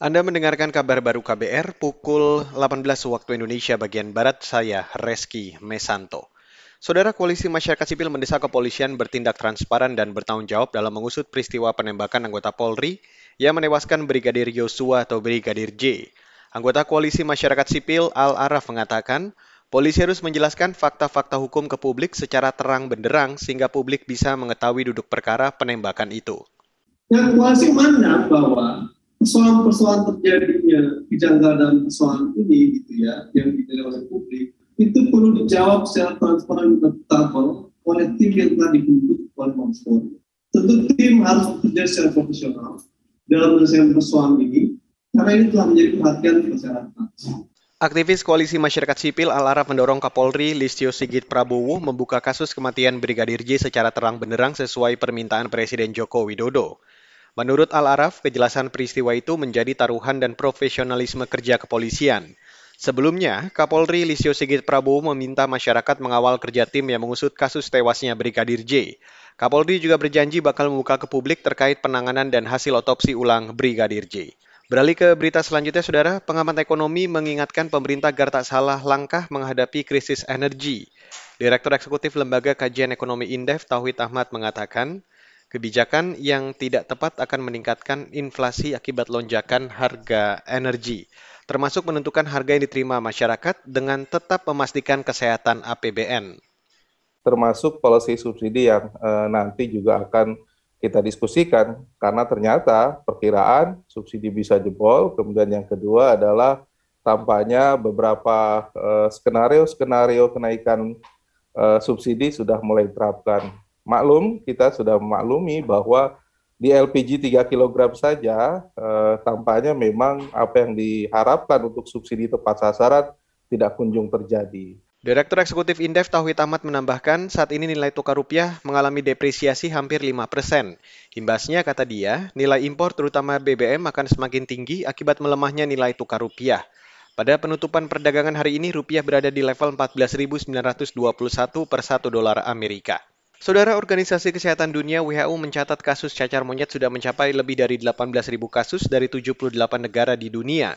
Anda mendengarkan kabar baru KBR pukul 18 waktu Indonesia bagian Barat, saya Reski Mesanto. Saudara Koalisi Masyarakat Sipil mendesak kepolisian bertindak transparan dan bertanggung jawab dalam mengusut peristiwa penembakan anggota Polri yang menewaskan Brigadir Yosua atau Brigadir J. Anggota Koalisi Masyarakat Sipil Al-Araf mengatakan, polisi harus menjelaskan fakta-fakta hukum ke publik secara terang benderang sehingga publik bisa mengetahui duduk perkara penembakan itu. Dan koalisi mandang bahwa persoalan-persoalan terjadinya kejanggalan persoalan ini gitu ya yang dinilai oleh publik itu perlu dijawab secara transparan dan akuntabel oleh tim yang telah dibentuk oleh Polri. Tentu tim harus bekerja secara profesional dalam menyelesaikan persoalan ini karena ini telah menjadi perhatian masyarakat. Aktivis Koalisi Masyarakat Sipil Al-Araf mendorong Kapolri Listio Sigit Prabowo membuka kasus kematian Brigadir J secara terang benderang sesuai permintaan Presiden Joko Widodo. Menurut Al-Araf, kejelasan peristiwa itu menjadi taruhan dan profesionalisme kerja kepolisian. Sebelumnya, Kapolri Lisio Sigit Prabowo meminta masyarakat mengawal kerja tim yang mengusut kasus tewasnya Brigadir J. Kapolri juga berjanji bakal membuka ke publik terkait penanganan dan hasil otopsi ulang Brigadir J. Beralih ke berita selanjutnya, Saudara, pengamat ekonomi mengingatkan pemerintah agar tak salah langkah menghadapi krisis energi. Direktur Eksekutif Lembaga Kajian Ekonomi Indef, Tauhid Ahmad, mengatakan, Kebijakan yang tidak tepat akan meningkatkan inflasi akibat lonjakan harga energi, termasuk menentukan harga yang diterima masyarakat dengan tetap memastikan kesehatan APBN. Termasuk polisi subsidi yang e, nanti juga akan kita diskusikan karena ternyata perkiraan subsidi bisa jebol. Kemudian yang kedua adalah tampaknya beberapa eh, skenario-skenario kenaikan uh, subsidi sudah mulai diterapkan maklum kita sudah memaklumi bahwa di LPG 3 kg saja eh, tampaknya memang apa yang diharapkan untuk subsidi tepat sasaran tidak kunjung terjadi. Direktur Eksekutif Indef Tauhid Ahmad menambahkan saat ini nilai tukar rupiah mengalami depresiasi hampir 5 persen. Imbasnya, kata dia, nilai impor terutama BBM akan semakin tinggi akibat melemahnya nilai tukar rupiah. Pada penutupan perdagangan hari ini, rupiah berada di level 14.921 per 1 dolar Amerika. Saudara Organisasi Kesehatan Dunia WHO mencatat kasus cacar monyet sudah mencapai lebih dari 18.000 kasus dari 78 negara di dunia.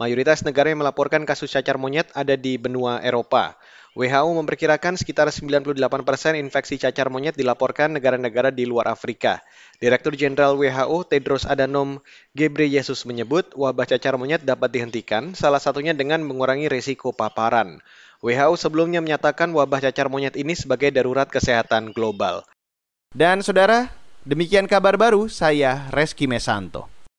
Mayoritas negara yang melaporkan kasus cacar monyet ada di benua Eropa. WHO memperkirakan sekitar 98% persen infeksi cacar monyet dilaporkan negara-negara di luar Afrika. Direktur Jenderal WHO Tedros Adhanom Ghebreyesus menyebut wabah cacar monyet dapat dihentikan, salah satunya dengan mengurangi risiko paparan. WHO sebelumnya menyatakan wabah cacar monyet ini sebagai darurat kesehatan global. Dan saudara, demikian kabar baru saya Reski Mesanto.